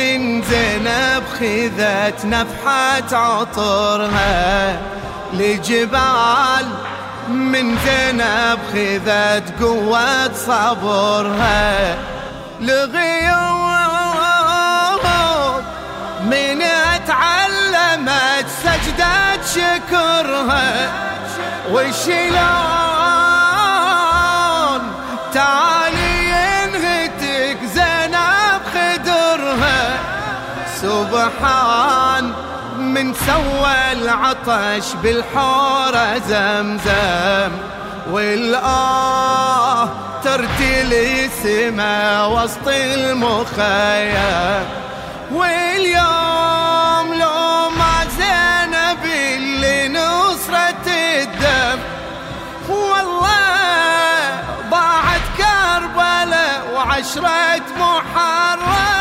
من زينب خذت نفحة عطرها لجبال. من زينب خذت قوة صبرها لغيوب من تعلمت سجدة شكرها وشلون تالي سبحان من سوى العطش بالحورة زمزم. والآه ترتلي سما وسط المخيم. واليوم لو ما زينب اللي نصرة الدم. والله ضاعت كربلة وعشرة محارب